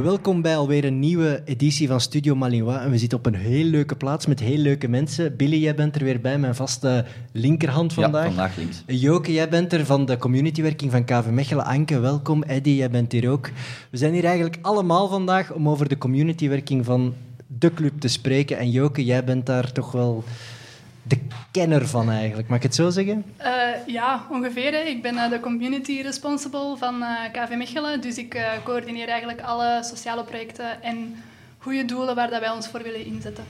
Welkom bij alweer een nieuwe editie van Studio Malinois. En we zitten op een heel leuke plaats met heel leuke mensen. Billy, jij bent er weer bij, mijn vaste linkerhand vandaag. Ja, vandaag links. Joke, jij bent er van de communitywerking van KV Mechelen. Anke, welkom. Eddy, jij bent hier ook. We zijn hier eigenlijk allemaal vandaag om over de communitywerking van de club te spreken. En Joke, jij bent daar toch wel de kenner van eigenlijk. Mag ik het zo zeggen? Uh, ja, ongeveer. Hè. Ik ben uh, de community responsible van uh, KV Mechelen. Dus ik coördineer eigenlijk alle sociale projecten en goede doelen waar dat wij ons voor willen inzetten.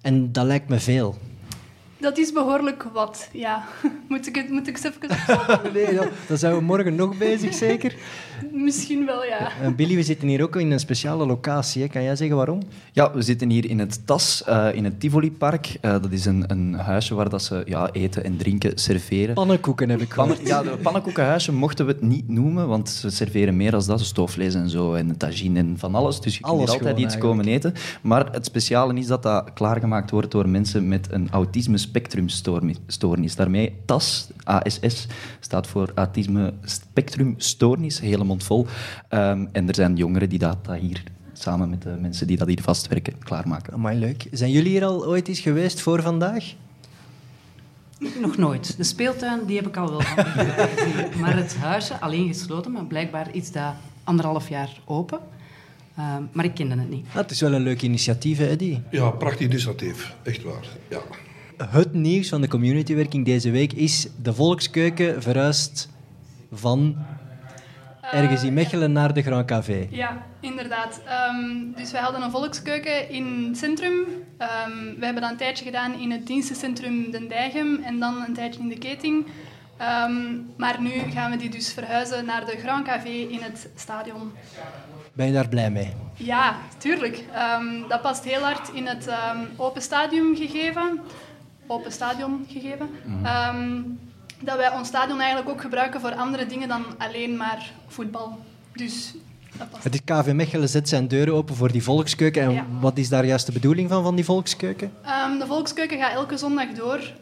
En dat lijkt me veel. Dat is behoorlijk wat, ja. Moet ik, het, moet ik eens even Nee, ja, dan zijn we morgen nog bezig, zeker? Misschien wel, ja. Uh, Billy, we zitten hier ook in een speciale locatie. Hè. Kan jij zeggen waarom? Ja, we zitten hier in het TAS, uh, in het Tivoli-park. Uh, dat is een, een huisje waar dat ze ja, eten en drinken serveren. Pannenkoeken heb ik gehoord. Pannen, ja, de pannenkoekenhuisje mochten we het niet noemen, want ze serveren meer dan dat. Stoofvlees en zo, en tagine en van alles. Dus je kunt hier altijd iets komen eten. Maar het speciale is dat dat klaargemaakt wordt door mensen met een autisme spectrumstoornis. Daarmee TAS, ASS, staat voor autisme spectrumstoornis, hele mond vol. Um, en er zijn jongeren die dat, dat hier samen met de mensen die dat hier vastwerken klaarmaken. Amai, leuk. Zijn jullie hier al ooit eens geweest voor vandaag? Nog nooit. De speeltuin die heb ik al wel van gezien. Maar het huisje, alleen gesloten, maar blijkbaar iets dat anderhalf jaar open. Uh, maar ik kende het niet. Ah, het is wel een leuk initiatief, Eddie. Ja, prachtig initiatief. Echt waar. Ja. Het nieuws van de communitywerking deze week is de Volkskeuken verhuist van ergens in Mechelen naar de Grand Café. Ja, inderdaad. Um, dus wij hadden een volkskeuken in het centrum. Um, we hebben dat een tijdje gedaan in het dienstencentrum Den Dijgem en dan een tijdje in de Keting. Um, maar nu gaan we die dus verhuizen naar de Grand Café in het stadion. Ben je daar blij mee? Ja, tuurlijk. dat past heel hard in het open stadium gegeven. Open stadion gegeven. Mm dat wij ons stadion eigenlijk ook gebruiken voor andere dingen dan alleen maar voetbal. Dus dat past. Het is KV Mechelen zet zijn deuren open voor die volkskeuken. En ja. wat is daar juist de bedoeling van, van die volkskeuken? Um, de volkskeuken gaat elke zondag door,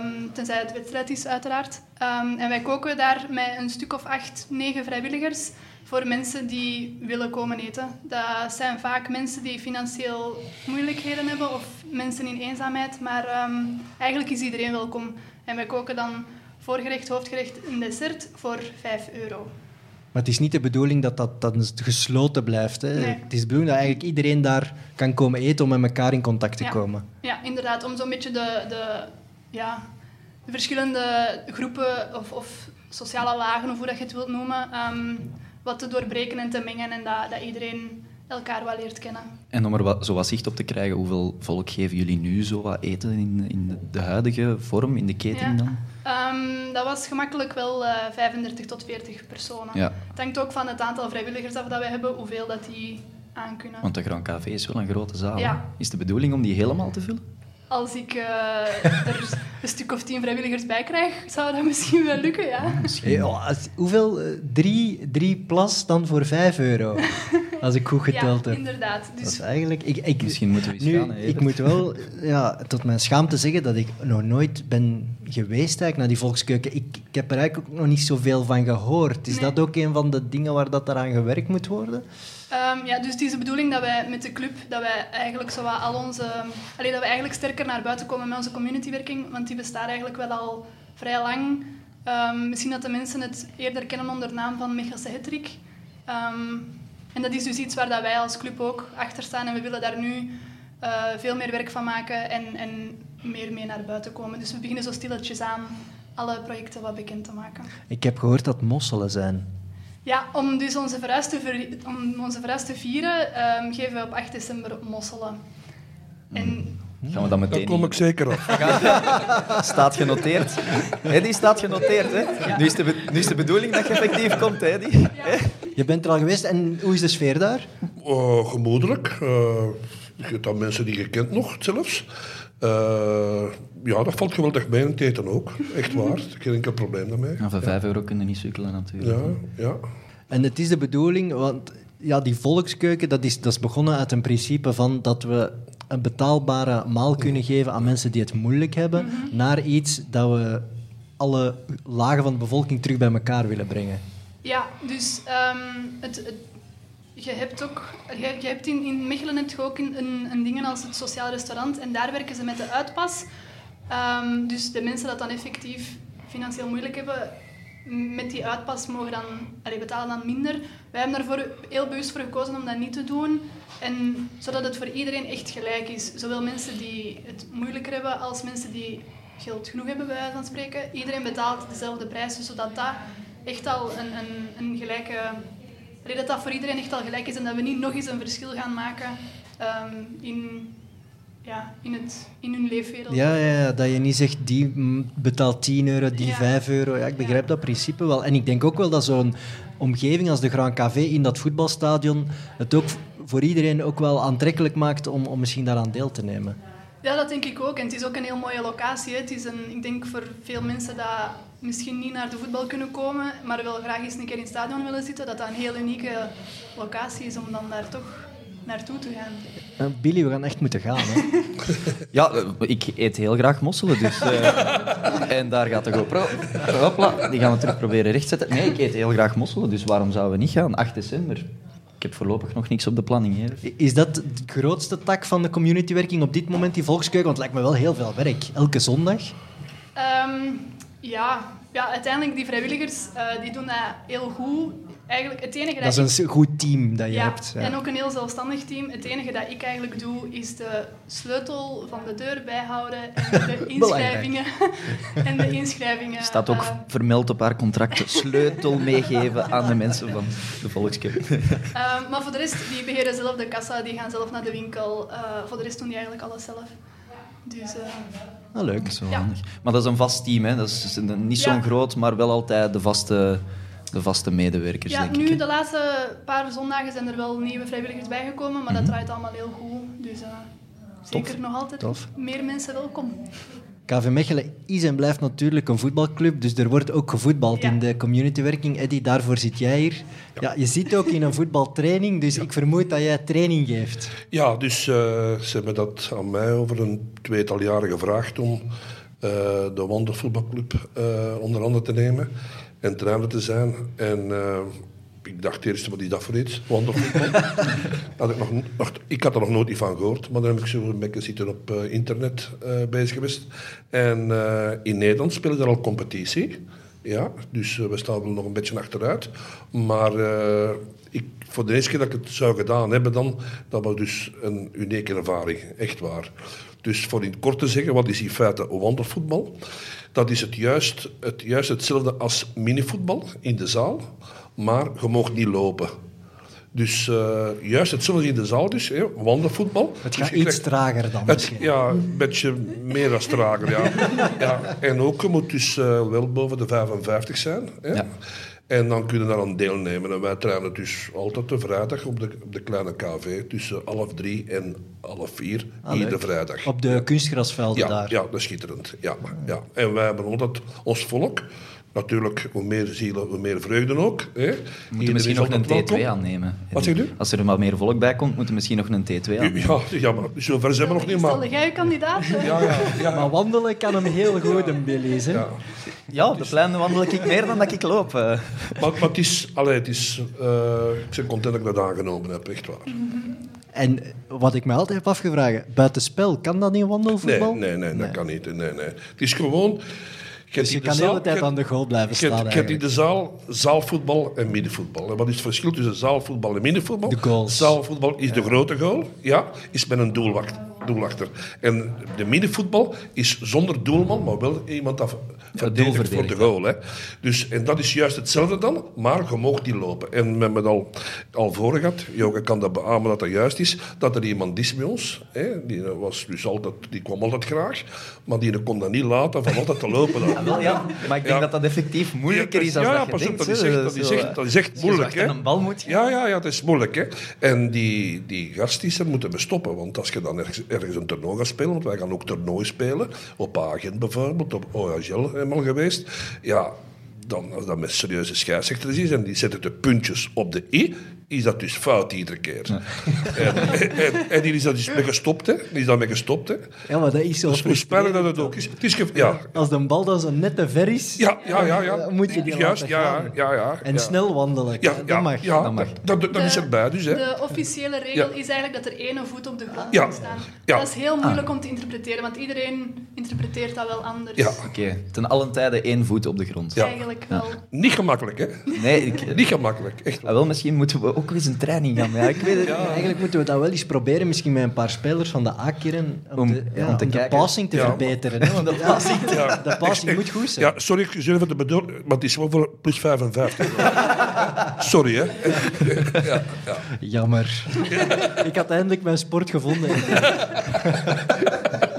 um, tenzij het wedstrijd is uiteraard. Um, en wij koken daar met een stuk of acht, negen vrijwilligers voor mensen die willen komen eten. Dat zijn vaak mensen die financieel moeilijkheden hebben of mensen in eenzaamheid. Maar eigenlijk is iedereen welkom. En wij koken dan voorgerecht, hoofdgerecht en dessert voor 5 euro. Maar het is niet de bedoeling dat dat, dat gesloten blijft. Hè? Nee. Het is de bedoeling dat eigenlijk iedereen daar kan komen eten om met elkaar in contact te ja. komen. Ja, inderdaad. Om zo'n beetje de, de, ja, de verschillende groepen of, of sociale lagen, of hoe dat je het wilt noemen, um, wat te doorbreken en te mengen en dat, dat iedereen elkaar wel leert kennen. En om er wat, zo wat zicht op te krijgen, hoeveel volk geven jullie nu zo wat eten in, in de huidige vorm, in de keten ja. dan? Um, dat was gemakkelijk wel uh, 35 tot 40 personen. Ja. Het hangt ook van het aantal vrijwilligers af dat we hebben, hoeveel dat die aankunnen. Want de Grand Café is wel een grote zaal. Ja. Is de bedoeling om die helemaal te vullen? Als ik uh, er een stuk of tien vrijwilligers bij krijg, zou dat misschien wel lukken, ja. Hey, oh, als, hoeveel? Uh, drie, drie plas dan voor 5 euro? Als ik goed geteld ja, heb. inderdaad. Dus Dat is eigenlijk... Ik, ik, Misschien moeten we eens nu, gaan. Hè, ik moet wel ja, tot mijn schaamte zeggen dat ik nog nooit ben geweest eigenlijk naar die volkskeuken. Ik, ik heb er eigenlijk ook nog niet zoveel van gehoord. Is Nee. dat ook een van de dingen waar dat eraan gewerkt moet worden? Um, ja, dus het is de bedoeling dat wij met de club, dat wij eigenlijk zo wat al onze... Allee, dat we eigenlijk sterker naar buiten komen met onze communitywerking, want die bestaat eigenlijk wel al vrij lang. Um, misschien dat de mensen het eerder kennen onder de naam van Mechelse Hetrik. Um, en dat is dus iets waar dat wij als club ook achter staan en we willen daar nu uh, veel meer werk van maken en, en meer mee naar buiten komen. Dus we beginnen zo stilletjes aan alle projecten wat bekend te maken. Ik heb gehoord dat mosselen zijn. Ja, om dus onze verhuis te, ver, om onze verhuis te vieren, um, geven we op 8 december mosselen. En Gaan we dat meteen Daar kom ik zeker op. Staat genoteerd. Die staat genoteerd. Hè? Nu, is de nu is de bedoeling dat je effectief komt. Hè, die. Hè? Je bent er al geweest en hoe is de sfeer daar? Uh, gemoedelijk. Uh, je hebt dan mensen die je kent nog, zelfs. Uh, ja, dat valt geweldig mee in het eten ook. Echt waar. Geen enkel probleem daarmee. Ja, voor 5 euro kunnen niet sukkelen natuurlijk. Ja, ja. En het is de bedoeling, want ja, die volkskeuken, dat is, dat is begonnen uit een principe van dat we een betaalbare maal kunnen geven aan mensen die het moeilijk hebben, mm -hmm. naar iets dat we alle lagen van de bevolking terug bij elkaar willen brengen. Ja, dus um, het, het, je hebt ook, je, hebt in, in Mechelen heb ook een, een, dingen als het sociaal restaurant en daar werken ze met de uitpas. Ehm, dus de mensen dat dan effectief financieel moeilijk hebben, met die uitpas mogen dan, allee, betalen dan minder. Wij hebben daarvoor heel bewust voor gekozen om dat niet te doen. En, zodat het voor iedereen echt gelijk is. Zowel mensen die het moeilijker hebben als mensen die geld genoeg hebben, bij wijze van spreken. Iedereen betaalt dezelfde prijzen, zodat dat echt al een, een, een gelijke... dat dat voor iedereen echt al gelijk is en dat we niet nog eens een verschil gaan maken um, in ja, in, het, in hun leefwereld. Ja, ja, dat je niet zegt die betaalt 10 euro, die ja. 5 euro. Ja, ik begrijp dat principe wel. En ik denk ook wel dat zo'n omgeving als de Grand Café in dat voetbalstadion het ook voor iedereen ook wel aantrekkelijk maakt om, om misschien daaraan deel te nemen. Ja, dat denk ik ook. En het is ook een heel mooie locatie. Het is een, ik denk voor veel mensen dat misschien niet naar de voetbal kunnen komen, maar wel graag eens een keer in het stadion willen zitten, dat dat een heel unieke locatie is om dan daar toch naartoe te gaan. Uh, Billy, we gaan echt moeten gaan. Hè? ja, eh, ik eet heel graag mosselen. Dus, uh, en daar gaat de GoPro. Hopla, die gaan we terug proberen rechtzetten. Nee, ik eet heel graag mosselen, dus waarom zouden we niet gaan? 8 december. Ik heb voorlopig nog niks op de planning. Hier. Is dat de grootste tak van de communitywerking op dit moment, die volkskeuken? Want het lijkt me wel heel veel werk. Elke zondag? Um, ja. ja, uiteindelijk die vrijwilligers uh, die doen dat heel goed eigenlijk het enige dat, dat is een goed team dat je ja, hebt. Ja. En ook een heel zelfstandig team. Het enige dat ik eigenlijk doe, is de sleutel van de deur bijhouden en de inschrijvingen. en de inschrijvingen. Staat ook uh, vermeld op haar contract. Sleutel meegeven aan de mensen van de Volkskerk. Uh, maar voor de rest, die beheren zelf de kassa, die gaan zelf naar de winkel. Uh, voor de rest doen die eigenlijk alles zelf. Dus, ah, leuk. Zo ja. Maar dat is een vast team, hè? Dat is niet zo'n groot, maar wel altijd de vaste de vaste medewerkers, ja, denk nu, ik. de laatste paar zondagen zijn er wel nieuwe vrijwilligers bijgekomen, maar mm -hmm. dat mhm. draait allemaal heel goed. Dus uh, zeker nog altijd Tof. meer mensen welkom. KV Mechelen is en blijft natuurlijk een voetbalclub, dus er wordt ook gevoetbald ja. in de communitywerking. Eddie, daarvoor zit jij hier. Ja. ja je zit ook in een voetbaltraining, dus ja. ik vermoed dat jij training geeft. Ja, dus uh, ze hebben dat aan mij over een tweetal jaren gevraagd om uh, de Wandervoetbalclub uh, onder handen te nemen en trainer te zijn. En ik dacht eerst, wat is dat voor iets? Wondervoetbal. had ik, nog, nog, ik had er nog nooit van gehoord, maar dan heb ik zo een beetje zitten op uh, internet uh, bezig geweest. En in Nederland spelen er al competitie. Ja, dus we staan wel nog een beetje achteruit. Maar ik, voor de eerste keer dat ik het zou gedaan hebben, dan, dat was dus een unieke ervaring. Echt waar. Dus voor in het kort te zeggen, wat is in feite wondervoetbal? Dat is het juist, het, juist hetzelfde als minivoetbal in de zaal, maar je mag niet lopen. Dus uh, juist hetzelfde in de zaal dus, hè, wandelvoetbal. Het dus gaat iets trager dan het, Ja, een beetje meer als trager, ja. ja. En ook, je moet dus uh, wel boven de 55 zijn. Hè. Ja. En dan kunnen daar aan deelnemen. En wij trainen dus altijd de vrijdag op de, op de kleine KV tussen half drie en half vier, ah, iedere vrijdag. Op de kunstgrasvelden ja, daar? Ja, dat is schitterend. Ja, ja. En wij hebben altijd ons volk. Natuurlijk, hoe meer zielen, hoe meer vreugde ook. Hè. Moet je misschien nog een T2 aannemen. Wat zeg je Als er wat meer volk bij komt, moet je misschien nog een T2 aannemen. Ja, ja maar zover zijn we nog niet. Maar... Stel jij kandidaat? ja, ja, ja. Maar wandelen kan hem heel goed, een Billy's. Hè? Ja. ja, de plein wandel ik meer dan dat ik loop. Uh. Maar, maar het is... Allee, het is uh, ik ben content dat ik dat aangenomen heb, echt waar. En wat ik me altijd heb afgevraagd, buitenspel, kan dat in wandelvoetbal? Nee, nee, nee, nee, dat kan niet. Nee, nee. Het is gewoon... Je dus je kan de hele tijd aan de goal blijven staan. Je hebt in de zaal zaalvoetbal en middenvoetbal. En wat is het verschil tussen zaalvoetbal en middenvoetbal? De goals. Zaalvoetbal is ja. de grote goal, ja, is met een doelwacht, doelachter. En de middenvoetbal is zonder doelman, maar wel iemand dat verdedigt voor de goal. Hè. Dus, en dat is juist hetzelfde dan, maar je mag die lopen. En we hebben het al, al voor gehad, Joke kan dat beamen dat dat juist is, dat er iemand is bij ons, hè, die, was dus altijd, die kwam altijd graag, maar die kon dat niet laten van altijd te lopen. Ja, wel, ja. Maar ik denk ja. dat dat effectief moeilijker is dan ja, dat je denkt. Dat is echt, dat is echt, dat is echt moeilijk. Hè. een bal moet ja, ja, ja, dat is moeilijk. Hè. En die, die gast die moeten we stoppen, want als je dan ergens, ergens een toernooi spelen, want wij gaan ook toernooi spelen, op Agent bijvoorbeeld, op OHL helemaal geweest, ja, dan, als dat met serieuze scheidsrechters is en die zetten de puntjes op de i, is dat dus fout iedere keer. En, en, en, die is dat dus mee gestopt, hè. Die is daarmee gestopt, hè. Ja, maar dat is zo Dus hoe spannend dat het ook is. Het is ge- ja. Als de bal dan zo net te ver is, Ja, ja, ja, ja. dan moet je die Juist, laten ja, ja, ja. En ja. snel wandelen. Ja, dat ja, mag. ja, dat mag. dat, dat, dat is erbij dus, hè. De officiële regel Ja. is eigenlijk dat er één voet op de grond Ja. moet staan. Ja. Dat is heel moeilijk om te interpreteren, want iedereen interpreteert dat wel anders. Ja. Oké, ten allen tijde één voet op de grond. Ja. Eigenlijk wel. Niet gemakkelijk, hè. Nee, ik, Niet gemakkelijk, echt Ah, wel. wel, misschien moeten we ook eens een training gaan. Ja, ik weet het. Eigenlijk moeten we dat wel eens proberen, misschien met een paar spelers van de A-kern, om, Om- de, ja, ja, om te om de passing te Ja. verbeteren. Hè? Want de passing, Ja. de passing moet goed zijn. Ja, sorry, ik zeg even de bedoel, maar het is wel voor plus 55. sorry, hè. Ja, ja. Jammer. Ik had eindelijk mijn sport gevonden.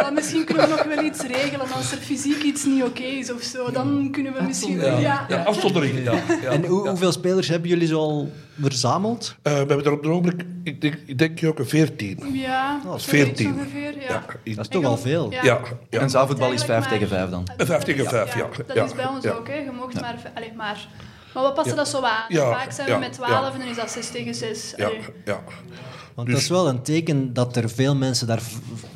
Maar misschien kunnen we nog wel iets regelen als er fysiek iets niet oké is of zo. Dan kunnen we misschien... Ja. Ja, ja, afzondering, ja. ja. En hoe, hoeveel spelers hebben jullie zo al verzameld? Eh, we hebben er op het ogenblik, ik denk, ik denk Joke, 14. Ja, dat is zoiets 14. ongeveer. Ja. Dat is toch al veel. Ja. ja, ja. En zaalvoetbal is 5 tegen 5 dan. Vijf tegen vijf, ja. Dat is bij ons ja. ook, hè. Je mocht maar... Allee, maar... Maar we passen Ja. dat zo aan. Ja, Vaak zijn we met ja. 12 en dan is dat 6 tegen 6. Ja, ja. Want Dus- dat is wel een teken dat er veel mensen daar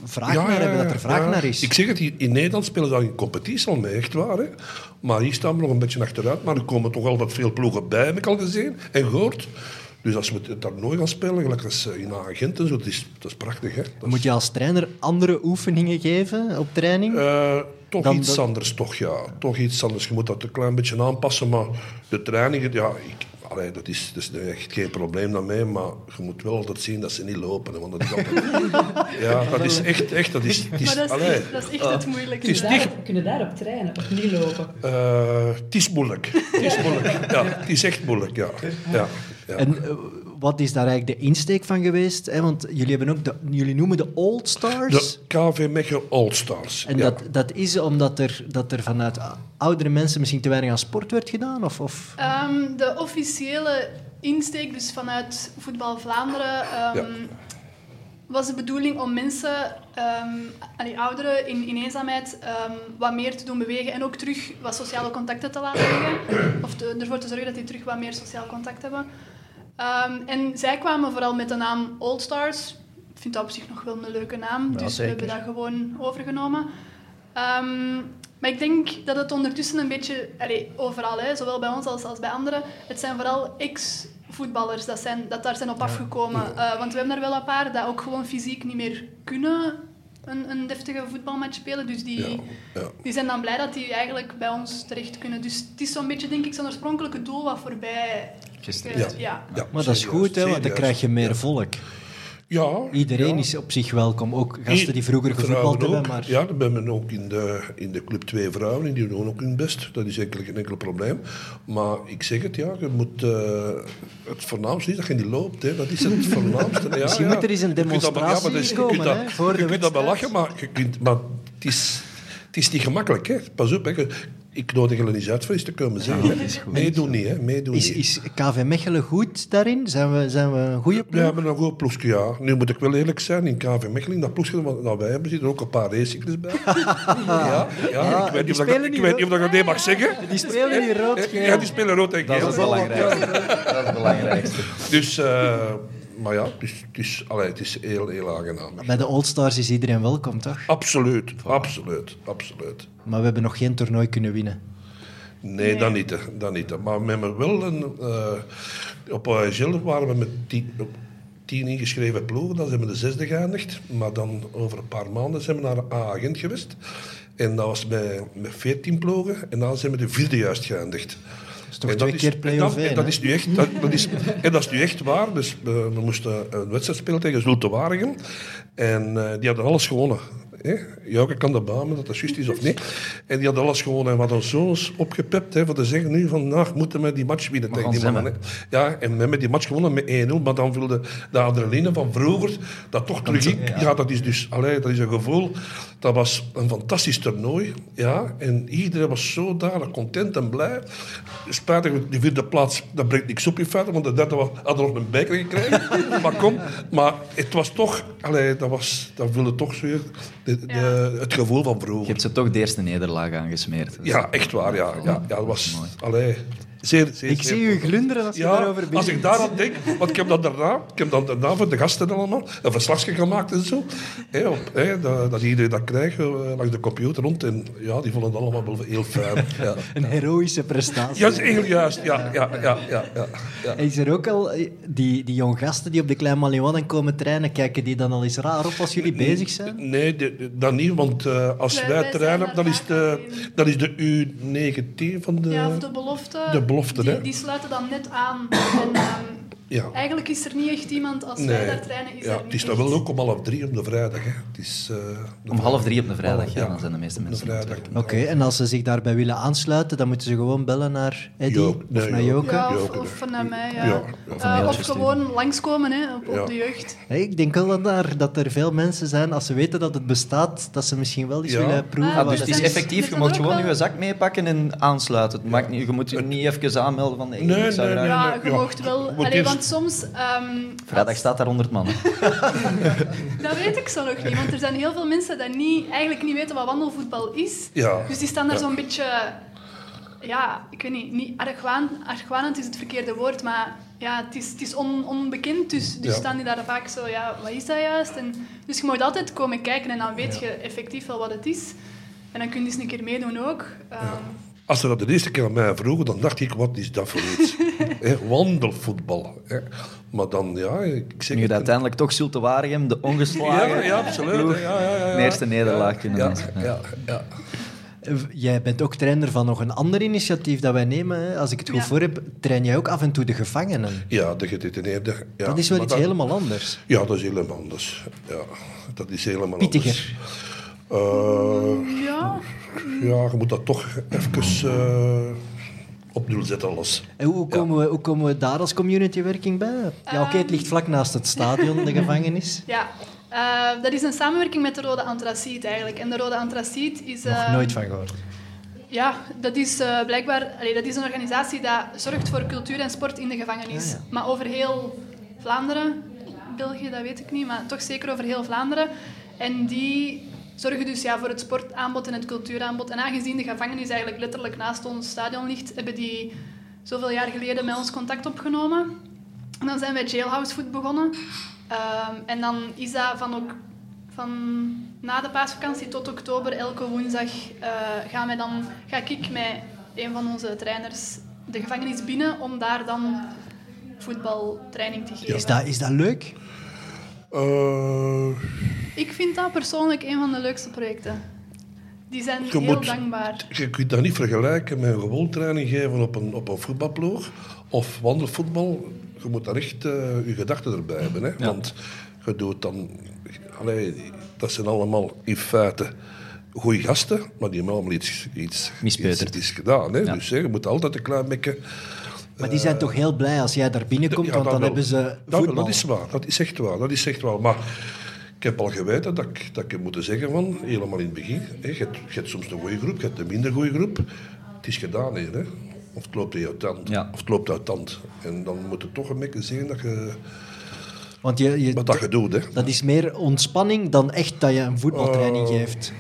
vraag Ja, naar hebben, dat er vraag ja. naar is. Ik zeg het, hier in Nederland spelen ze in competitie al mee, echt waar. Hè? Maar hier staan we nog een beetje achteruit. Maar er komen toch altijd veel ploegen bij, heb ik al gezien en gehoord. Dus als we het daar nooit gaan spelen, gelijk als eh, in Agent en zo, dat is, dat is prachtig. Hè? Dat Moet je als trainer andere oefeningen geven op training? eh, toch Dan iets dat- anders, toch, ja. Toch iets anders. Je moet dat een klein beetje aanpassen, maar de trainingen, ja... Ik, allee, dat, is, dat is echt geen probleem daarmee, maar je moet wel altijd zien dat ze niet lopen. Hè, want dat is altijd... ja, dat is echt... echt dat is, het is, Maar dat is, allee, echt, dat is echt het moeilijkste. Het is niet- Kunnen daarop trainen of niet lopen? Eh, het is moeilijk. Het is moeilijk. Ja, het is echt moeilijk, ja. ja, ja. En eh, wat is daar eigenlijk de insteek van geweest? Hè? Want jullie, hebben ook de, jullie noemen de Old Stars. De KV Mechelen All-Stars. En ja. dat, dat is omdat er, dat er vanuit oudere mensen misschien te weinig aan sport werd gedaan? Of, of... Ehm, de officiële insteek, dus vanuit Voetbal Vlaanderen, ehm, Ja. was de bedoeling om mensen, ehm allee, ouderen in, in eenzaamheid, ehm, wat meer te doen bewegen en ook terug wat sociale contacten te laten liggen. Of te- ervoor te zorgen dat die terug wat meer sociaal contact hebben. Ehm, en zij kwamen vooral met de naam Old Stars. Ik vind dat op zich nog wel een leuke naam, dus zeker. we hebben dat gewoon overgenomen. Ehm, maar ik denk dat het ondertussen een beetje, allee, overal, hè, zowel bij ons als, als bij anderen, het zijn vooral ex-voetballers dat, zijn, dat daar zijn op afgekomen. Eh, want we hebben er wel een paar dat ook gewoon fysiek niet meer kunnen een, een deftige voetbalmatch spelen. Dus die, Ja, ja. die zijn dan blij dat die eigenlijk bij ons terecht kunnen. Dus het is zo'n beetje, denk ik, zijn oorspronkelijke doel wat voorbij... Ja. Ja. Maar dat is goed, hè, want dan krijg je meer Ja. volk. Ja. Iedereen ja. is op zich welkom. Ook gasten die vroeger gevoetbald hebben. Maar... Ja, we hebben ook in de, in de club twee vrouwen en die doen ook hun best. Dat is eigenlijk geen enkel probleem. Maar ik zeg het, ja, je moet, eh, het voornaamste is dat je niet loopt. Hè. Dat is het voornaamste. Ja, Misschien ja. moet er eens een Je kunt dat- demonstratie is- je komen, kunt dat- hè, voor de Je kunt dat wel lachen, maar, je kunt, maar het, is, het is niet gemakkelijk. Hè. Pas op, hè. Ik nodig jullie niet uit voor eens te komen zeggen. hè. Meedoen niet, hè. Meedoen Is, niet. is KV Mechelen goed daarin? Zijn we, zijn we een goede Ja, ploeg? we hebben een goed ploegje, ja. Nu moet ik wel eerlijk zijn, in KV Mechelen, dat ploegje wat dat wij hebben, zitten er ook een paar racecyclers bij. ja, ja, ik weet niet of, die dat, spelen ik niet weet niet of dat ik dat mag zeggen. Die spelen hier rood Ja, die spelen rood en Dat is geel. het belangrijkste. Dat is het belangrijkste. Dus, eh, maar ja, het is, het is, allee, het is heel, heel aangenaam. Bij de Old Stars is iedereen welkom, toch? Absoluut, absoluut, absoluut. Maar we hebben nog geen toernooi kunnen winnen. Nee, dat niet. hè, Dat niet. hè. Maar we hebben wel een... eh, op OHL waren we met tien, op tien ingeschreven ploegen. Dan zijn we de zesde geëindigd. Maar dan over een paar maanden zijn we naar A-agent geweest. En dat was met, met veertien ploegen. En dan zijn we de vierde juist geëindigd. Is toch En twee dat keer play-off dat- En is nu echt, dat, dat is, en dat is nu echt waar. Dus we, we moesten een wedstrijd spelen tegen Zulte Waregem. En eh, die hadden alles gewonnen. Hè? Jouke kan dat beamen, dat dat juist is of niet. En die hadden alles gewonnen. En we hadden zo opgepept hè, voor te zeggen nu van, nou, moeten we die match winnen tegen die mannen. Hè? Ja, en we hebben die match gewonnen met 1-0. Maar dan wilde de adrenaline van vroeger dat toch terug in. Ja, dat is dus, allee, dat is een gevoel. Dat was een fantastisch toernooi. Ja, en iedereen was zodanig content en blij. Spijtig, die vierde plaats, dat brengt niks op in feite, want de derde hadden nog een beker gekregen. maar kom, maar het was toch, allee, dat, was, dat wilde toch zo de, de, Ja. het gevoel van Je vroeger. hebt ze toch de eerste nederlaag aangesmeerd. Ja, echt waar, ja. ja, ja dat was, allee, Zeer, zeer, ik zie u glunderen als je daarover begint. Als ik daaraan denk, want ik heb dan daarna, ik heb dan daarna voor de gasten allemaal een verslagje gemaakt en zo. Op, dat, dat iedereen dat krijgt uh, langs de computer rond. En ja, die vonden het allemaal wel heel fijn. Ja. een heroïsche prestatie. Ja, heel juist. Ja, ja, ja, ja, ja, ja. Is er ook al die, die jong gasten die op de Klein Maléon komen trainen, kijken die dan al eens raar op als jullie bezig zijn? Nee, dat niet, want uh, als wij, wij trainen, dan is, de, dat is de U19 van de... Ja, of de belofte. De belofte, die, hè? die sluiten dan net aan. En, um, ja. Eigenlijk is er niet echt iemand, als nee. wij daar trainen, is ja, er Het is dan wel ook om half drie op de vrijdag. Hè. Het is, uh, de om half drie op de vrijdag, half, ja, dan zijn de meeste mensen vrijdag. Oké, okay, en als ze zich daarbij willen aansluiten, dan moeten ze gewoon bellen naar Eddie Jo, of nee, naar Jo. Joke? Ja, of, naar mij, ja. Ja, of Uh, gewoon langskomen hè, op, de jeugd. Hey, ik denk wel dat, daar, dat er veel mensen zijn, als ze weten dat het bestaat, dat ze misschien wel eens Ja. willen proeven. Ah, dus het is effectief, je mag ook gewoon je zak meepakken en aansluiten. Het maakt niet, je moet je niet even aanmelden van... Nee, nee, nee. Ja, je moogt wel. Want soms... ehm, Vrijdag als- staat daar 100 man. hè. Dat weet ik zo nog niet, want er zijn heel veel mensen die niet, eigenlijk niet weten wat wandelvoetbal is. Ja. Dus die staan daar Ja. zo'n beetje... Ja, ik weet niet, niet argwaan, argwanend is het verkeerde woord, maar ja, het is, het is on- onbekend, dus, dus Ja. staan die daar vaak zo, ja, wat is dat juist? En, dus je moet altijd komen kijken en dan weet je effectief wel wat het is. En dan kun je eens een keer meedoen ook. Ehm, Als ze dat de eerste keer aan mij vroegen, dan dacht ik, wat is dat voor iets? Hè, wandelvoetbal. Hè. Maar dan, ja, ik zeg Nu het- je uiteindelijk toch Zulte Waregem, de ongeslagen Ja, ja, absoluut. ploeg, Ja, ja, ja, ja. de eerste nederlaag kunnen ja, ja, ja. Eh, Jij bent ook trainer van nog een ander initiatief dat wij nemen. Hè. Als ik het goed Ja. voor heb, train jij ook af en toe de gevangenen. Ja, de gedetineerde. Ja. dat is wel Maar iets helemaal anders. Ja, dat is helemaal anders. Ja, dat is helemaal Pittiger. anders. Eh, ja, ja, je moet dat toch even eh, op nul zetten alles. En hoe, komen we, hoe komen we daar als communitywerking bij? Ja, oké, het ligt vlak naast het stadion, de gevangenis. ja. Eh, dat is een samenwerking met de Rode Antraciet eigenlijk. En de Rode Antraciet is... Nog eh, nooit van gehoord. Ja, dat is eh, blijkbaar allee, dat is een organisatie die zorgt voor cultuur en sport in de gevangenis. Ah, ja. Maar over heel Vlaanderen, België, dat weet ik niet, maar toch zeker over heel Vlaanderen. En die zorgen dus ja, voor het sportaanbod en het cultuuraanbod. En aangezien de gevangenis eigenlijk letterlijk naast ons stadion ligt, hebben die zoveel jaar geleden met ons contact opgenomen. En dan zijn wij Jailhouse Food begonnen. Ehm, en dan is dat van, ook, van na de paasvakantie tot oktober, elke woensdag, eh, gaan wij dan, ga ik met een van onze trainers de gevangenis binnen om daar dan voetbaltraining te geven. Is dat, is dat leuk? Eh, Ik vind dat persoonlijk een van de leukste projecten. Die zijn Je heel moet- dankbaar. je kunt dat niet vergelijken met een gewoon training geven op een, op een voetbalploeg of wandelvoetbal. Je moet daar echt eh, je gedachten erbij hebben. Hè? Want je doet dan... Allee, dat zijn allemaal in feite goede gasten, maar die hebben allemaal iets, iets, iets, iets gedaan. Hè? Ja. Dus hè, je moet altijd een klein beetje... Maar die zijn toch heel blij als jij daar binnenkomt, Ja, want dat dan wel. hebben ze Dat, voetbal. dat is waar, dat is echt waar. Dat is echt waar. Maar ik heb al geweten dat ik, dat ik heb moeten zeggen van, helemaal in het begin, hè, je, hebt, je hebt soms een goede groep, je hebt een minder goede groep. Het is gedaan hier, hè. Of het loopt uit tand. Ja. Of het loopt uit tand. En dan moet het toch een beetje zien dat je, Want je, je, wat dat je doet, hè. dat is meer ontspanning dan echt dat je een voetbaltraining Oh. geeft.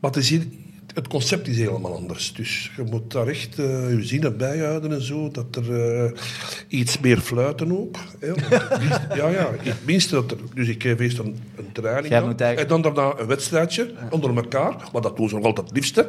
Maar het, is hier, het concept is helemaal anders. Dus je moet daar echt eh, je zinnen bijhouden en zo. Dat er eh, iets meer fluiten ook. Hè. Ja, ja. Het minste dat er, dus ik geef eerst een, een training. Eigenlijk- En dan daarna een wedstrijdje onder elkaar. Maar dat doen ze nog altijd het liefste.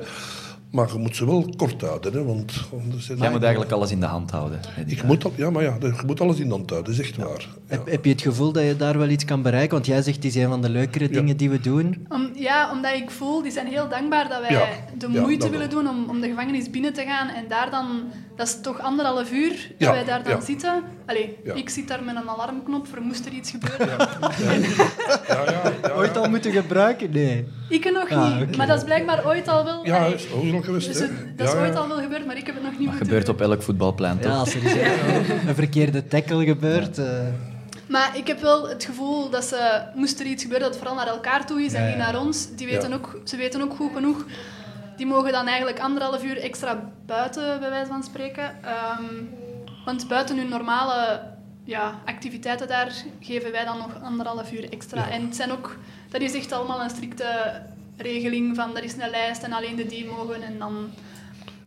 Maar je moet ze wel kort houden. Hè, want anders zijn Jij moet eigenlijk alles in de hand houden. Ik moet, al- ja, maar ja, je moet alles in de hand houden. Dat is echt waar. Ja. Heb, heb je het gevoel dat je daar wel iets kan bereiken? Want jij zegt, is een van de leukere dingen die we doen. Om, ja, omdat ik voel, die zijn heel dankbaar dat wij Ja, de moeite willen doen om, om de gevangenis binnen te gaan. En daar dan, dat is toch anderhalf uur dat Ja, wij daar dan ja. zitten. Allee, Ja. ik zit daar met een alarmknop voor moest er iets gebeuren. Ja, ja, ja, Ooit al moeten gebruiken? Nee. Ik nog Ah, niet, maar dat is blijkbaar ooit al wel... ja, is al geweest. dus hè. het- dat is ooit ja. al wel gebeurd, maar ik heb het nog niet Dat gebeurt doen. op elk voetbalplein, toch? Ja, als er een, een verkeerde tackle gebeurt. eh, Maar ik heb wel het gevoel dat ze, moest er iets gebeuren, dat het vooral naar elkaar toe is en niet ja. naar ons. Die weten Ja. ook, ze weten ook goed genoeg. Die mogen dan eigenlijk anderhalf uur extra buiten, bij wijze van spreken. Ehm, want buiten hun normale ja, activiteiten daar geven wij dan nog anderhalf uur extra. En het zijn ook, dat is echt allemaal een strikte regeling van er is een lijst en alleen de die mogen en dan...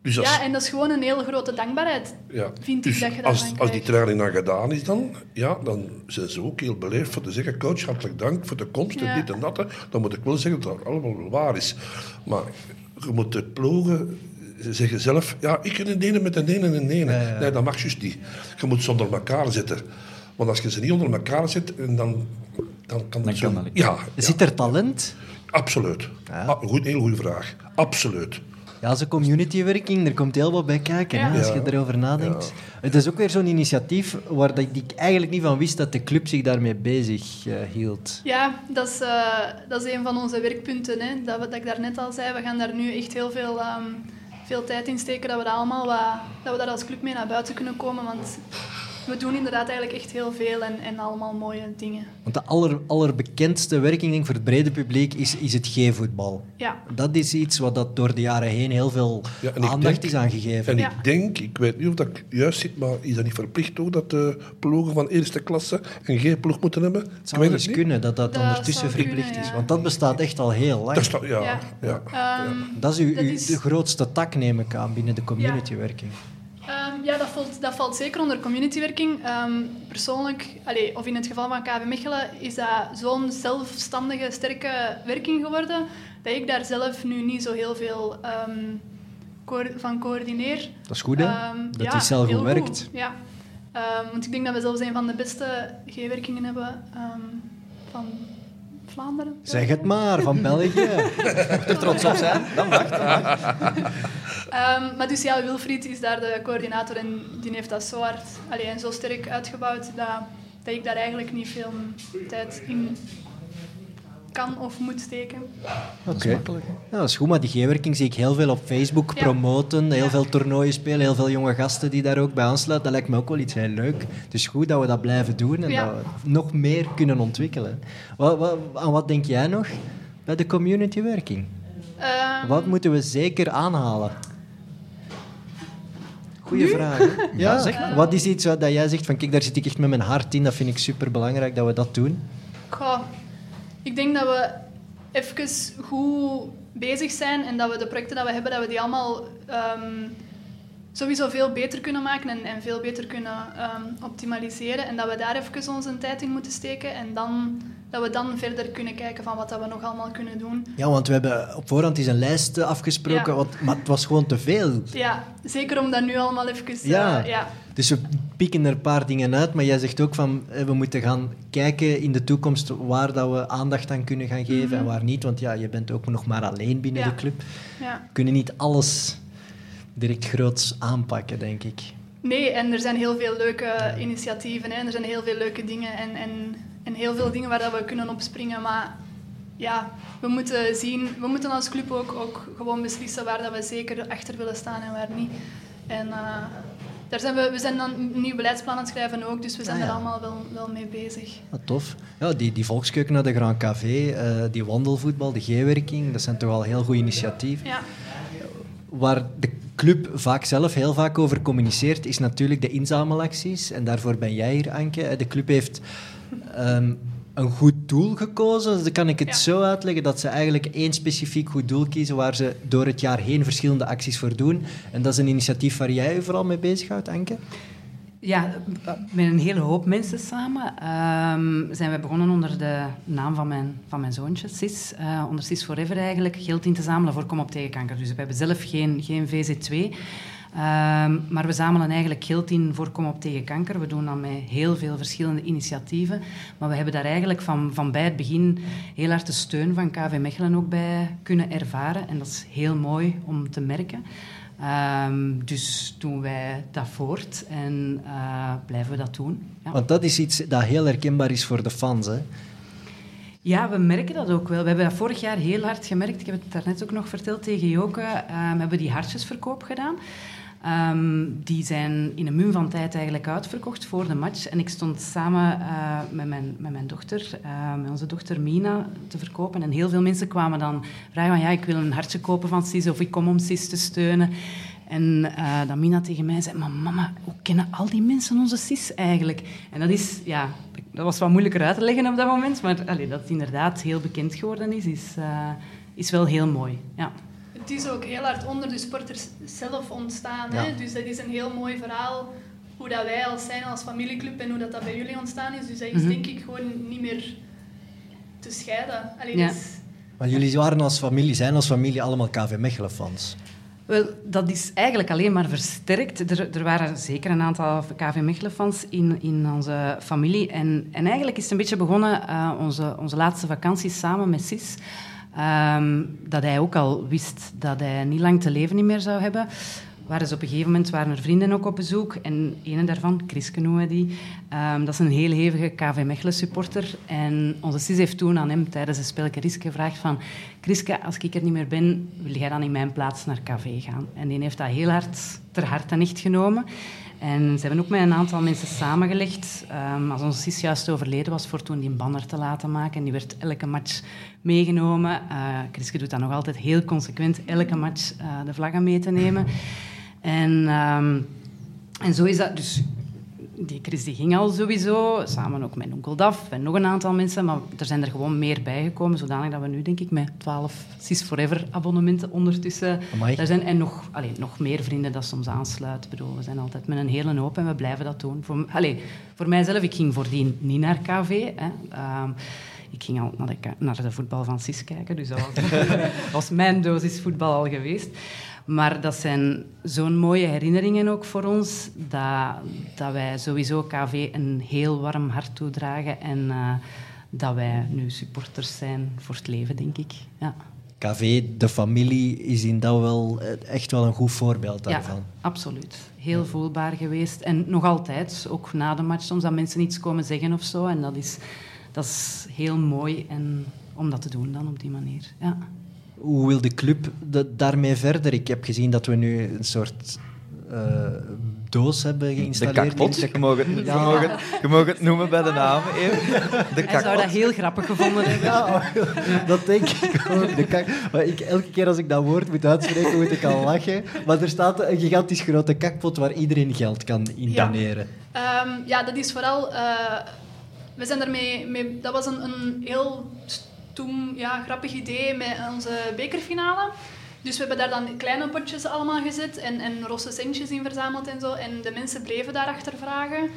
Dus ja, en dat is gewoon een hele grote dankbaarheid, ja. vind dus ik, dat je als, als die training dan gedaan is, dan, ja, dan zijn ze ook heel beleefd voor te zeggen, coach, hartelijk dank voor de komst en dit en dat. Dan moet ik wel zeggen dat dat allemaal wel waar is. Maar je moet het ploegen ze zeggen zelf, ja, ik kan een ene met een ene en een ene. Nee, dat mag juist niet. Je moet ze onder elkaar zetten. Want als je ze niet onder elkaar zet, dan, dan kan dat zo... ja, Zit er talent? Absoluut. Ah, goed, heel goede vraag. Absoluut. Ja, zo'n communitywerking, er komt heel wat bij kijken hè, als je erover nadenkt. Het is ook weer zo'n initiatief waar ik eigenlijk niet van wist dat de club zich daarmee bezig uh, hield. Ja, dat is, uh, dat is een van onze werkpunten. Hè. Dat, dat ik daarnet al zei, we gaan daar nu echt heel veel, um, veel tijd in steken dat we, dat, allemaal wat, dat we daar als club mee naar buiten kunnen komen. Want we doen inderdaad eigenlijk echt heel veel en, en allemaal mooie dingen. Want de aller, allerbekendste werking denk, voor het brede publiek is, is het G-voetbal. Ja. Dat is iets wat dat door de jaren heen heel veel aandacht is aangegeven. En ik denk, ik weet niet of dat juist zit, maar is dat niet verplicht ook dat de ploegen van eerste klasse een G-ploeg moeten hebben? Het zou wel eens kunnen dat dat, ondertussen verplicht is. Want dat bestaat echt al heel lang. Dat, ja, ja. Ehm, dat is, uw, de grootste tak, neem ik aan, binnen de communitywerking. Um, ja, dat valt, dat valt zeker onder communitywerking. Um, persoonlijk, allez, of in het geval van KV Mechelen, is dat zo'n zelfstandige, sterke werking geworden dat ik daar zelf nu niet zo heel veel um, van coördineer. Dat is goed, hè? dat ja, is zelf gewerkt. Ja, want ik denk dat we zelfs een van de beste G-werkingen hebben van Vlaanderen. Zeg het maar, van België. Mocht er trots op zijn, dan wacht. um, maar dus ja, Wilfried is daar de coördinator en die heeft dat zo hard allee, en zo sterk uitgebouwd dat, dat ik daar eigenlijk niet veel tijd in kan of moet steken. Oké. Okay. Ja, dat is goed, maar die G-werking zie ik heel veel op Facebook promoten. Heel veel toernooien spelen, heel veel jonge gasten die daar ook bij aansluiten. Dat lijkt me ook wel iets heel leuk. Het is goed dat we dat blijven doen en dat we nog meer kunnen ontwikkelen. Wat, wat, aan wat denk jij nog bij de communitywerking? Um, wat moeten we zeker aanhalen? Goeie vraag. Ja, zeg maar. Wat is iets wat jij zegt van kijk, daar zit ik echt met mijn hart in. Dat vind ik super belangrijk dat we dat doen. Goh, ik denk dat we even goed bezig zijn en dat we de projecten die we hebben, dat we die allemaal um, sowieso veel beter kunnen maken en, en veel beter kunnen um, optimaliseren. En dat we daar even onze tijd in moeten steken en dan dat we dan verder kunnen kijken van wat dat we nog allemaal kunnen doen. Ja, want we hebben op voorhand is een lijst afgesproken, wat, maar het was gewoon te veel. Ja, zeker om dat nu allemaal even... Ja. Uh, ja. Dus we pikken er een paar dingen uit, maar jij zegt ook van eh, we moeten gaan kijken in de toekomst waar dat we aandacht aan kunnen gaan geven en mhm. waar niet. Want ja, je bent ook nog maar alleen binnen de club. Ja. We kunnen niet alles direct groots aanpakken, denk ik. Nee, en er zijn heel veel leuke initiatieven en er zijn heel veel leuke dingen en, en, en heel veel dingen waar dat we kunnen opspringen. Maar ja, we moeten zien, we moeten als club ook, ook gewoon beslissen waar dat we zeker achter willen staan en waar niet. En uh, daar zijn we, we zijn dan een nieuw beleidsplan aan het schrijven ook, dus we zijn ah, er allemaal wel, wel mee bezig. Ah, tof. Ja, die, die volkskeuken naar de Grand Café, uh, die wandelvoetbal, de G-werking, dat zijn toch al heel goede initiatieven. Ja. Waar de club vaak zelf heel vaak over communiceert, is natuurlijk de inzamelacties. En daarvoor ben jij hier, Anke. De club heeft... Um, een goed doel gekozen. Dan kan ik het zo uitleggen dat ze eigenlijk één specifiek goed doel kiezen waar ze door het jaar heen verschillende acties voor doen. En dat is een initiatief waar jij je vooral mee bezighoudt, Anke? Ja, met een hele hoop mensen samen um, zijn we begonnen onder de naam van mijn, van mijn zoontje, Sis. Uh, onder Sis Forever eigenlijk, geld in te zamelen voor Kom op tegen kanker. Dus we hebben zelf geen, geen VZ2. Um, maar we zamelen eigenlijk geld in voor Kom op tegen kanker. We doen dat met heel veel verschillende initiatieven. Maar we hebben daar eigenlijk van, van bij het begin heel hard de steun van KV Mechelen ook bij kunnen ervaren. En dat is heel mooi om te merken. Um, dus doen wij dat voort en uh, blijven we dat doen. Ja. Want dat is iets dat heel herkenbaar is voor de fans, hè? Ja, we merken dat ook wel. We hebben dat vorig jaar heel hard gemerkt. Ik heb het daarnet ook nog verteld tegen Joke. Um, we hebben die hartjesverkoop gedaan. Um, die zijn in een mum van tijd eigenlijk uitverkocht voor de match. En ik stond samen uh, met, mijn, met mijn dochter, uh, met onze dochter Mina, te verkopen. En heel veel mensen kwamen dan vragen van ja, ik wil een hartje kopen van Sis of ik kom om Sis te steunen. En uh, dan Mina tegen mij zei, maar mama, hoe kennen al die mensen onze Sis eigenlijk? En dat is, ja, dat was wat moeilijker uit te leggen op dat moment. Maar dat het inderdaad heel bekend geworden is, is, is wel heel mooi. Ja het is ook heel hard onder de sporters zelf ontstaan. Hè? Dus dat is een heel mooi verhaal hoe dat wij als zijn als familieclub en hoe dat, dat bij jullie ontstaan is. Dus dat is mhm. denk ik gewoon niet meer te scheiden. Allee, ja. Maar jullie waren als familie, zijn als familie allemaal KV Mechelen fans. Wel, dat is eigenlijk alleen maar versterkt. Er, er waren zeker een aantal KV Mechelen-fans in, in onze familie. En, en eigenlijk is het een beetje begonnen, uh, onze, onze laatste vakantie samen met Sis. Um, dat hij ook al wist dat hij niet lang te leven meer zou hebben waren ze op een gegeven moment waren er vrienden ook op bezoek. En een daarvan, Chris noemen die, um, dat is een heel hevige KV Mechelen supporter. En onze sis heeft toen aan hem tijdens een spelletje Riske gevraagd van... Chriske, als ik er niet meer ben, wil jij dan in mijn plaats naar KV gaan? En die heeft dat heel hard ter harte echt genomen. En ze hebben ook met een aantal mensen samengelegd. Um, als onze sis juist overleden was, voor toen die banner te laten maken. En die werd elke match meegenomen. Uh, Chriske doet dat nog altijd heel consequent, elke match uh, de vlaggen mee te nemen. En, um, en zo is dat. Dus die Chris die ging al sowieso, samen ook met onkel Daf en nog een aantal mensen, maar er zijn er gewoon meer bijgekomen, zodanig dat we nu, denk ik, met 12 Sis Forever abonnementen ondertussen daar zijn. En nog, allee, nog meer vrienden dat soms aansluiten. Bedoel, we zijn altijd met een hele hoop en we blijven dat doen. Voor, allee, voor mijzelf, ik ging voordien niet naar KV. Hè. Um, ik ging al naar de, naar de voetbal van Sis kijken, dus dat was, was mijn dosis voetbal al geweest. Maar dat zijn zo'n mooie herinneringen ook voor ons, dat, dat wij sowieso KV een heel warm hart toedragen en uh, dat wij nu supporters zijn voor het leven, denk ik. Ja. KV, de familie, is in dat wel eh, echt wel een goed voorbeeld daarvan. Ja, absoluut. Heel voelbaar geweest. En nog altijd, ook na de match, soms dat mensen iets komen zeggen of zo. En dat is, dat is heel mooi en, om dat te doen dan op die manier. Ja. Hoe wil de club daarmee verder? Ik heb gezien dat we nu een soort uh, doos hebben geïnstalleerd. De kakpot, je mag, het, ja. je, mag het, noemen bij de naam. De Hij zou dat heel grappig gevonden hebben. Ja, dat denk ik ook. De kak... maar ik, elke keer als ik dat woord moet uitspreken, moet ik al lachen. Maar er staat een gigantisch grote kakpot waar iedereen geld kan in doneren. Ja, um, ja dat is vooral... Uh, we zijn daarmee... Mee, dat was een, een heel toen ja, grappig idee met onze bekerfinale. Dus we hebben daar dan kleine potjes allemaal gezet en, en rosse centjes in verzameld en zo. En de mensen bleven daarachter vragen.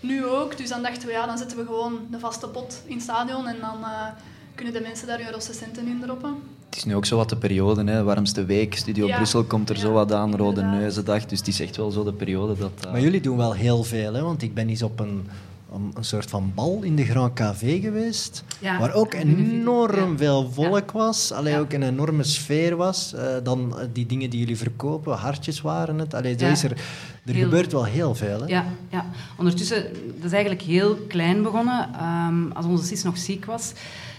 Nu ook. Dus dan dachten we, ja, dan zetten we gewoon een vaste pot in het stadion en dan uh, kunnen de mensen daar hun rosse centen in droppen. Het is nu ook zo wat de periode, hè. warmste week. Studio Brussel komt er zo wat aan, Rode Neuzendag. Dus het is echt wel zo de periode dat... Uh... Maar jullie doen wel heel veel, hè? want ik ben eens op een een, soort van bal in de Grand Café geweest, waar ook enorm veel volk was, alleen ook een enorme sfeer was. Uh, dan uh, die dingen die jullie verkopen, hartjes waren het. Allee, is er, er gebeurt wel heel veel. Hè? Ja, ja, ondertussen, dat is eigenlijk heel klein begonnen. Um, als onze sis nog ziek was,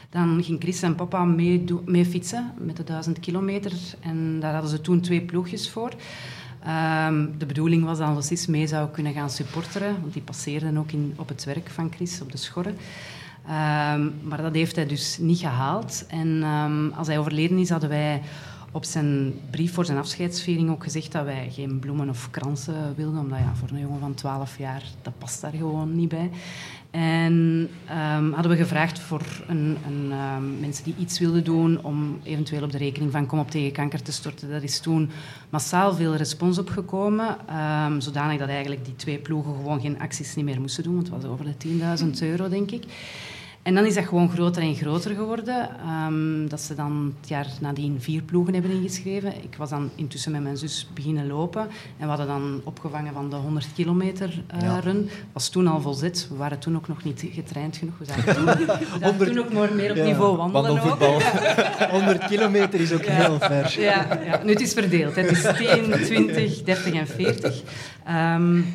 dan ging Chris en papa mee, mee fietsen met de duizend kilometer. En daar hadden ze toen twee ploegjes voor. Um, de bedoeling was dat Sis mee zou kunnen gaan supporteren, want die passeerden ook in, op het werk van Chris, op de schorren. Um, maar dat heeft hij dus niet gehaald. En um, als hij overleden is, hadden wij op zijn brief voor zijn afscheidsviering ook gezegd dat wij geen bloemen of kransen wilden, omdat ja, voor een jongen van 12 jaar, dat past daar gewoon niet bij. En um, hadden we gevraagd voor een, een, um, mensen die iets wilden doen om eventueel op de rekening van Kom op tegen kanker te storten. Dat is toen massaal veel respons opgekomen, um, zodanig dat eigenlijk die twee ploegen gewoon geen acties niet meer moesten doen, want het was over de 10.000 euro, denk ik. En dan is dat gewoon groter en groter geworden. Um, dat ze dan het jaar nadien vier ploegen hebben ingeschreven. Ik was dan intussen met mijn zus beginnen lopen. En we hadden dan opgevangen van de 100 kilometer uh, run. was toen al volzet. We waren toen ook nog niet getraind genoeg. We zaten toen, we toen ook maar meer op niveau wandelen. Wandelvoetbal. 100 kilometer is ook heel ver. Ja, ja, nu het is verdeeld. Het is 10, 20, 30 en 40. Um,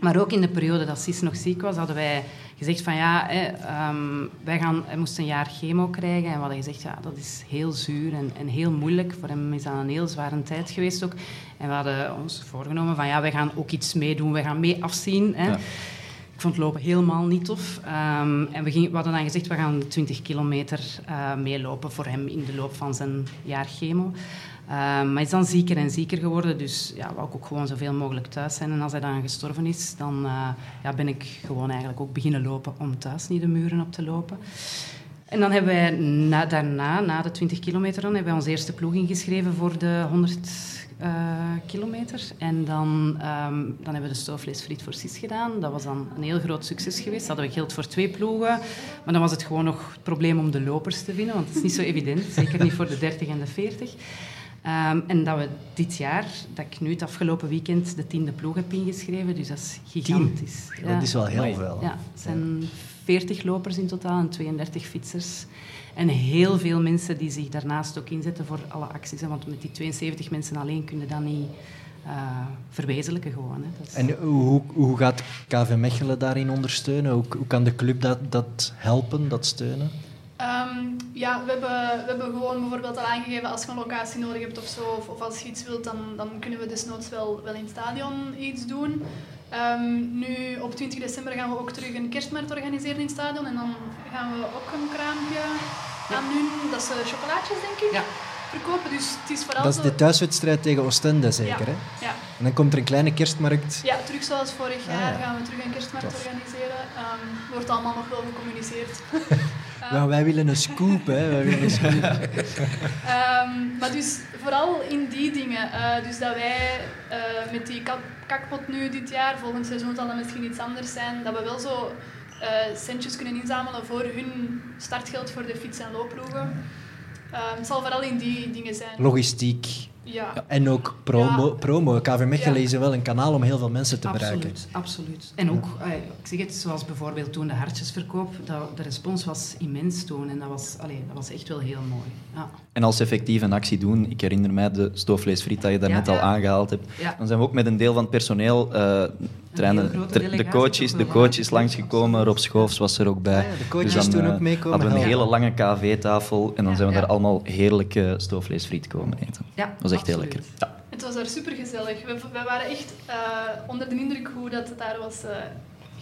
maar ook in de periode dat Sis nog ziek was, hadden wij gezegd van ja, hè, um, wij gaan, hij moest een jaar chemo krijgen. En we hadden gezegd, ja, dat is heel zuur en, en heel moeilijk. Voor hem is dat een heel zware tijd geweest ook. En we hadden ons voorgenomen van ja, wij gaan ook iets meedoen. Wij gaan mee afzien. Hè. Ja. Ik vond lopen helemaal niet tof. Um, en we, gingen, we hadden dan gezegd, we gaan 20 kilometer uh, meelopen voor hem in de loop van zijn jaar chemo. Uh, maar is dan zieker en zieker geworden, dus ja, wou ik ook gewoon zoveel mogelijk thuis zijn. En als hij dan gestorven is, dan uh, ja, ben ik gewoon eigenlijk ook beginnen lopen om thuis niet de muren op te lopen. En dan hebben wij na, daarna, na de 20 kilometer, hebben wij onze eerste ploeg ingeschreven voor de 100 uh, kilometer. En dan, um, dan hebben we de stoofvleesfriet voor CIS gedaan. Dat was dan een heel groot succes geweest. Hadden we geld voor twee ploegen. Maar dan was het gewoon nog het probleem om de lopers te vinden, want het is niet zo evident. Zeker niet voor de 30 en de 40. Um, en dat we dit jaar, dat ik nu het afgelopen weekend de tiende ploeg heb ingeschreven, dus dat is gigantisch. Ja. Dat is wel heel veel. Ja, het zijn 40 lopers in totaal en 32 fietsers. En heel veel mensen die zich daarnaast ook inzetten voor alle acties. Want met die 72 mensen alleen kunnen dat niet uh, verwezenlijken gewoon. Hè. Is... En hoe, hoe gaat KV Mechelen daarin ondersteunen? Hoe, hoe kan de club dat, dat helpen, dat steunen? Um, ja, we hebben, we hebben gewoon bijvoorbeeld al aangegeven als je een locatie nodig hebt of zo, of, of als je iets wilt, dan, dan kunnen we desnoods wel, wel in het stadion iets doen. Um, nu, op 20 december gaan we ook terug een kerstmarkt organiseren in het stadion. En dan gaan we ook een kraampje aan doen. Dat is chocolaatjes, denk ik. Ja. Verkopen. Dus het is vooral dat is de thuiswedstrijd tegen Oostende, zeker? Ja. Hè? ja. En dan komt er een kleine kerstmarkt. Ja, terug zoals vorig jaar ah, gaan we terug een kerstmarkt organiseren. Um, wordt allemaal nog wel gecommuniceerd. um, wij willen een scoop, hè. Wij willen een scoop. maar dus vooral in die dingen. Uh, dus dat wij uh, met die kakpot nu dit jaar, volgend seizoen zal dat misschien iets anders zijn, dat we wel zo uh, centjes kunnen inzamelen voor hun startgeld voor de fiets- en loopploegen. het zal vooral in die dingen zijn. Logistiek, ja. En ook promo. Ja. promo. KV Mechelen is wel een kanaal om heel veel mensen te absoluut, bereiken. Absoluut. En ook, ik zeg het, zoals bijvoorbeeld toen de hartjesverkoop, dat, de respons was immens toen. En dat was, allee, dat was echt wel heel mooi. Ja. En als effectief een actie doen, ik herinner mij de stoofvleesfriet dat je daarnet al aangehaald hebt, dan zijn we ook met een deel van het personeel uh, trainen, de coaches, de coaches langsgekomen. Rob Schoofs was er ook bij. Ah de coaches dus dan, toen ook meekomen. hadden we een hele lange KV-tafel en dan zijn we daar allemaal heerlijke stoofvleesfriet komen eten. Ja, dat was echt heel lekker. Ja. Het was daar super gezellig. We, we waren echt uh, onder de indruk hoe dat het daar was uh,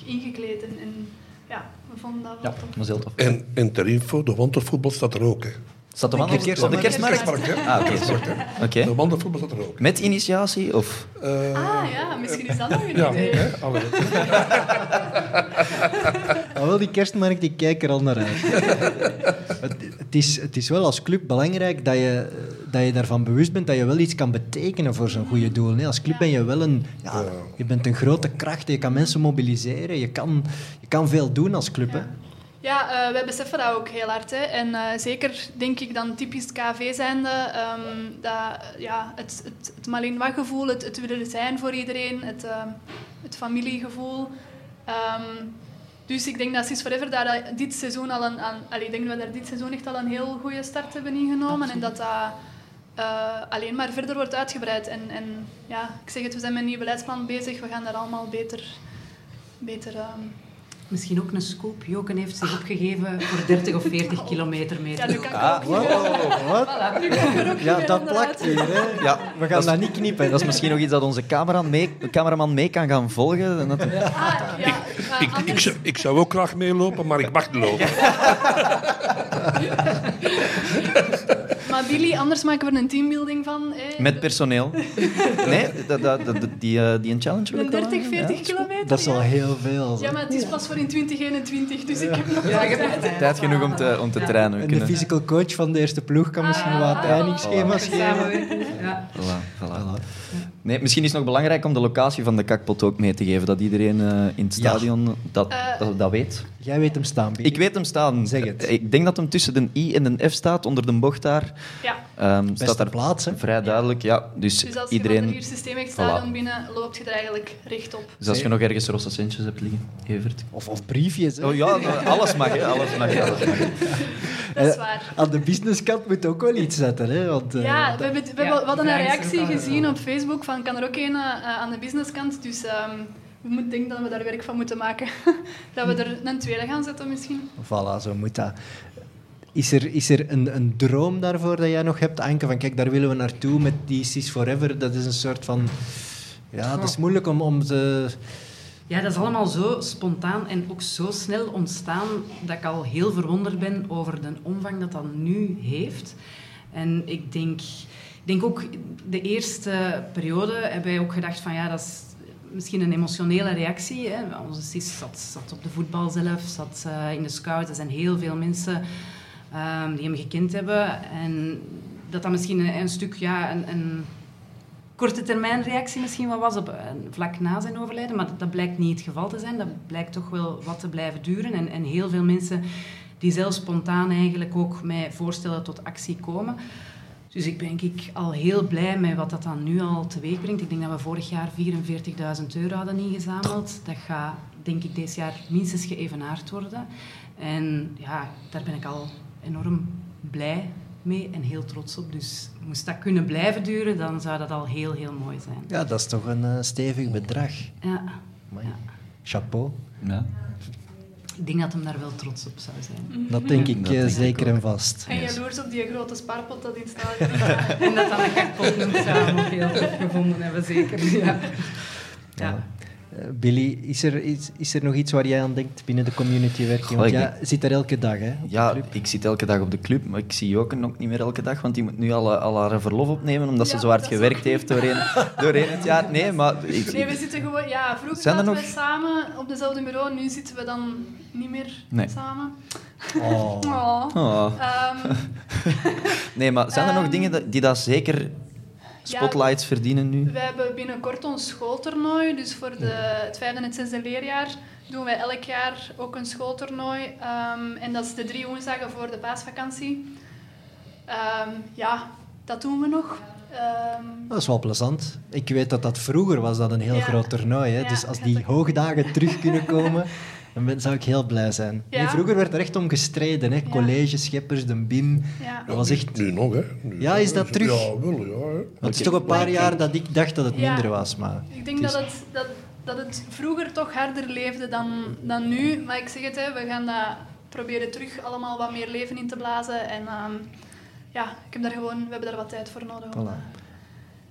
ingekleed. En, en, ja, we vonden dat wel ja, was heel tof. En, en ter info, de wandelvoetbal staat er ook. Hè. Staat de wandelvoetbal op de kerstmarkt? Ah, oké. Okay. okay. De wandelvoetbal staat er ook. Met initiatie? Of? Uh, ah ja, misschien is dat nog een ja, idee. Hè, ah, wel, die kerstmarkt die kijken er al naar uit. het, het, is, het is wel als club belangrijk dat je, dat je daarvan bewust bent dat je wel iets kan betekenen voor zo'n goede doel. Nee, als club ben je wel een... Ja, je bent een grote kracht, je kan mensen mobiliseren, je kan, je kan veel doen als club. Hè. Ja, uh, wij beseffen dat ook heel hard. Hè. En uh, zeker denk ik dan typisch KV zijnde, um, dat, ja, het, het, het Malinois-gevoel, het, het willen zijn voor iedereen, het, uh, het familiegevoel. Um, dus ik denk dat Sis Forever daar dit seizoen al een, aan, allee, ik denk dat we daar dit seizoen echt al een heel goede start hebben ingenomen. Absoluut. En dat dat alleen maar verder wordt uitgebreid. En, en ja, ik zeg het, we zijn met een nieuw beleidsplan bezig. We gaan daar allemaal beter, beter um, Misschien ook een scoop. Joken heeft zich opgegeven voor 30 of 40 kilometer mee Ja, nu kan ik ah, ook wow, wat? Voilà, ja, dat plakt weer. Hè? Ja, we gaan dat, niet knippen. Dat is misschien nog iets dat onze cameraman mee, cameraman mee kan gaan volgen. Dat... Ah, ja. Ik, ik, ik, zou, ik, zou, ook graag meelopen, maar ik mag niet lopen. Maar Billy, anders maken we een teambuilding van. Met personeel. Nee, dat, dat, dat, die, uh, die een challenge wil ik 30, 40 kilometer. Dat is al heel veel. Ja, maar het is pas voor in 2021, dus ik heb nog ja, tijd. tijd genoeg om te, om te trainen. En de physical coach van de eerste ploeg kan misschien wat ah, trainingsschema's geven. Ja. Voilà, voilà. Nee, misschien is het nog belangrijk om de locatie van de kakpot ook mee te geven, dat iedereen uh, in het stadion dat, uh, dat, dat, weet. Jij weet hem staan, Ik weet hem staan. Zeg het. Ik denk dat hem tussen de I en de F staat, onder de bocht daar. Ja. Um, staat daar plaats, hè? Vrij duidelijk, ja. Dus, dus als iedereen... je van het systeem stadion binnen, loopt je er eigenlijk rechtop. Dus als je nog ergens rosse centjes hebt liggen, Evert. Of, of briefjes, hè? Oh ja, alles mag, hè. Alles mag, alles mag. Dat is waar. Aan de businesskant moet ook wel iets zetten, hè? Want, uh, ja, we, hebben, we, ja, hadden een reactie gezien op Facebook van kan er ook een uh, aan de businesskant. Dus um, we moeten denken dat we daar werk van moeten maken. dat we er een tweede gaan zetten misschien. Voilà, zo moet dat. Is er, is er een, een droom daarvoor dat jij nog hebt, Anke? Van kijk, daar willen we naartoe met die Cis Forever. Dat is een soort van... Ja, het is moeilijk om, om ze... Ja, dat is allemaal zo spontaan en ook zo snel ontstaan dat ik al heel verwonderd ben over de omvang dat dat nu heeft. En ik denk, ik denk ook, de eerste periode hebben wij ook gedacht van ja, dat is misschien een emotionele reactie. Hè. Onze sis zat, zat, op de voetbal zelf, zat uh, in de scouts. Er zijn heel veel mensen ehm, die hem gekend hebben. En dat dat misschien een, een stuk ja, een, een korte termijn reactie misschien wel was op, uh, vlak na zijn overlijden. Maar dat, blijkt niet het geval te zijn. Dat blijkt toch wel wat te blijven duren. En, en heel veel mensen die zelf spontaan eigenlijk ook mij voorstellen tot actie komen. Dus ik ben ik al heel blij met wat dat dan nu al teweeg brengt. Ik denk dat we vorig jaar 44.000 euro hadden ingezameld. Dat gaat denk ik deze jaar minstens geëvenaard worden. En ja, daar ben ik al enorm blij mee en heel trots op. Dus moest dat kunnen blijven duren, dan zou dat al heel, heel mooi zijn. Ja, dat is toch een uh, stevig bedrag. Ja. ja. Chapeau. Ja. Ik denk dat hem daar wel trots op zou zijn. Dat denk ik dat zeker en vast. En jaloers op die grote spaarpot dat in staat. en dat dan een kakpot noemt samen ook heel tof gevonden hebben, zeker. Ja. ja. ja. Uh, Billy, is er, is, is er nog iets waar jij aan denkt binnen de communitywerking? Want jij zit er elke dag, hè? Ja, ik zit elke dag op de club, maar ik zie Joken ook niet meer elke dag, want die moet nu al, al haar verlof opnemen, omdat ja, ze zo hard gewerkt heeft doorheen, doorheen het jaar. Nee, maar... Ik, nee, we zitten gewoon... Ja, vroeger zaten nog... we samen op dezelfde bureau, nu zitten we dan niet meer nee. samen. Oh. oh. oh. Um, nee, maar zijn er nog um, dingen die dat zeker spotlights ja, verdienen nu? We hebben binnenkort ons schooltoernooi. Dus voor de, het vijfde en het zesde leerjaar doen wij elk jaar ook een schooltoernooi. Um, en dat is de drie woensdagen voor de paasvakantie. Um, ja, dat doen we nog. Um, dat is wel plezant. Ik weet dat dat vroeger was dat een heel Ja. groot toernooi. Hè? Ja, dus als die hoogdagen terug kunnen komen, dan ben, zou ik heel blij zijn. Ja. Nee, vroeger werd er echt om gestreden. Hè? College, Scheppers, de BIM. ja. Dat was echt... Nu nog, hè. Nu Ja, is dat terug? Ja, wel, ja. Hè. Het is toch een paar jaar dat ik dacht dat het Ja. minder was. Maar Ik denk dat, het, dat, dat het vroeger toch harder leefde dan, dan nu. Maar ik zeg het, hè, we gaan dat proberen terug allemaal wat meer leven in te blazen. En ehm, ja, ik heb daar gewoon, we hebben daar wat tijd voor nodig. Voilà.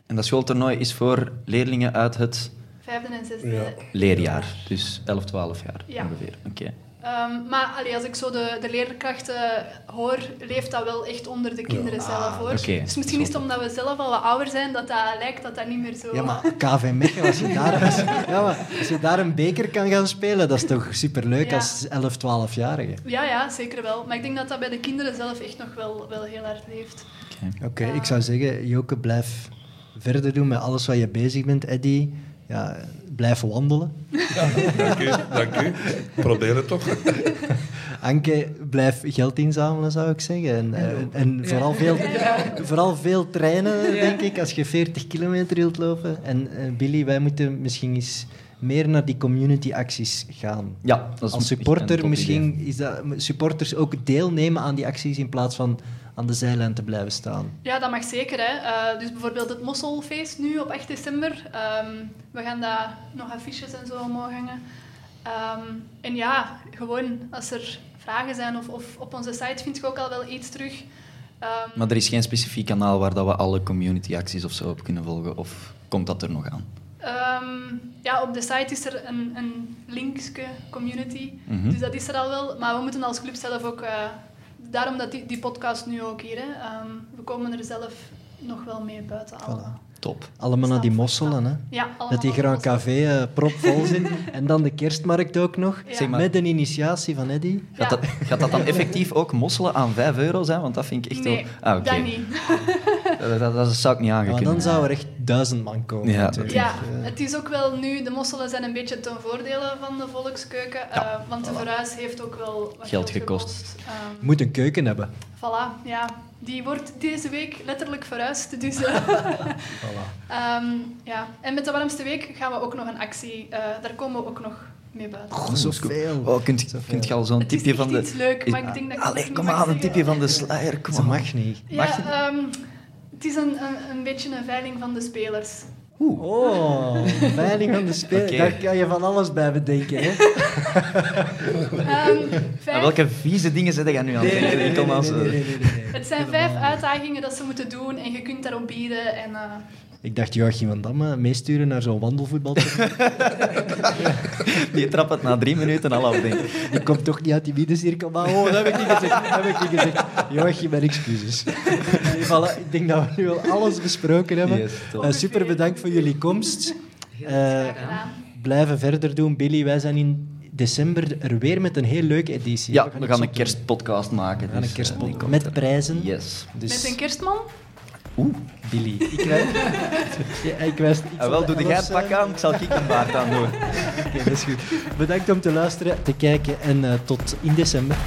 En dat schooltoernooi is voor leerlingen uit het Vijfde en zesde. Ja. leerjaar, dus 11, 12 jaar Ja. ongeveer. Oké. Ehm, maar allee, als ik zo de, de leerkrachten hoor, leeft dat wel echt onder de kinderen zelf hoor. oké. Dus misschien is het omdat we zelf al wat ouder zijn dat dat lijkt dat dat niet meer zo... Ja, maar KV Mechelen, als je daar, als, ja, maar als je daar een beker kan gaan spelen, dat is toch superleuk Ja. als 11, 12-jarige. Ja, ja, zeker wel. Maar ik denk dat dat bij de kinderen zelf echt nog wel, wel heel hard leeft. Oké, ik zou zeggen, Joke, blijf verder doen met alles wat je bezig bent. Eddy, ja, blijf wandelen. Dank u, dank u. Probeer het toch. Anke, blijf geld inzamelen, zou ik zeggen. En, eh, en vooral, veel, vooral veel trainen, denk ik, als je 40 kilometer wilt lopen. En eh, Billy, wij moeten misschien eens meer naar die community-acties gaan. Ja, dat is Als supporter misschien idee. is dat supporters ook deelnemen aan die acties in plaats van aan de zijlijn te blijven staan. Ja, dat mag zeker. Hè. Eh, dus bijvoorbeeld het Mosselfeest nu op 8 december. Ehm, we gaan daar nog affiches en zo omhoog hangen. Ehm, en ja, gewoon als er vragen zijn of, of op onze site vind je ook al wel iets terug. Ehm, Maar er is geen specifiek kanaal waar dat we alle community-acties of zo op kunnen volgen, of komt dat er nog aan? Ehm, ja, op de site is er een, een linkske community. Mhm. Dus dat is er al wel. Maar we moeten als club zelf ook... eh, daarom dat die, die podcast nu ook hier. Hè. Ehm, we komen er zelf nog wel mee buiten. Al. Voilà. Top. Allemaal naar die mosselen, hè. Ja, Dat die Grand. Café eh, propvol zit. en dan de kerstmarkt ook nog. Ja. Zeg maar- Met een initiatie van Eddy. Gaat, Ja. dat, gaat dat dan effectief ook mosselen aan 5 euro zijn? Want dat vind ik echt Nee, wel... Ah, oké. dat niet. Dat, dat, dat zou ik niet Ja, maar aangekunnen. dan zou er echt duizend man komen. Ja, natuurlijk. Ja, het is ook wel nu, de mosselen zijn een beetje ten voordele van de volkskeuken. Ja, eh, want de verhuis heeft ook wel wat Geld gekost. Ehm, moet een keuken hebben. Voilà, ja. Die wordt deze week letterlijk verhuisd. Dus, eh, ehm, ja. En met de warmste week gaan we ook nog een actie. eh, daar komen we ook nog mee buiten. Oh, zoveel. Oh, kunt, Zoveel. kunt je al zo'n Het is tipje van de... iets leuk, is- maar ik denk dat ik het Allee, kom aan, een tipje van de sluier. Kom Ze aan. mag niet. Ja, ehm, het is een, een, een beetje een veiling van de spelers. Oh, veiling van de speler. Oké. Daar kan je van alles bij bedenken. Hè? Ehm, vijf- welke vieze dingen zit jij nu aan het denken? Nee, nee, nee. Het zijn vijf uitdagingen dat ze moeten doen en je kunt daarop bieden. En, eh, Ik dacht Joachim van Damme meesturen naar zo'n wandelvoetbal. Die trapt het na drie minuten al af, denk ik. Die komt toch niet uit die middencirkel. Maar oh, dat heb ik niet gezegd. Dat heb ik niet gezegd. Joachim, mijn excuses. Nee, voilà, ik denk dat we nu al alles besproken hebben. Yes. Eh, super bedankt voor jullie komst. Eh, blijven verder doen. Billy, wij zijn in december er weer met een heel leuke editie. Ja, we gaan, een kerstpodcast maken. We gaan een dus, kerstpodcast met prijzen. Yes. Dus... Met een kerstman? Oeh, Billy. Ik wijs... ja, ik wijs... Ik ah, wel, doe jij het pak aan, ik zal ik een baard aan doen. Oké, dat is goed. Bedankt om te luisteren, te kijken en uh, tot in december.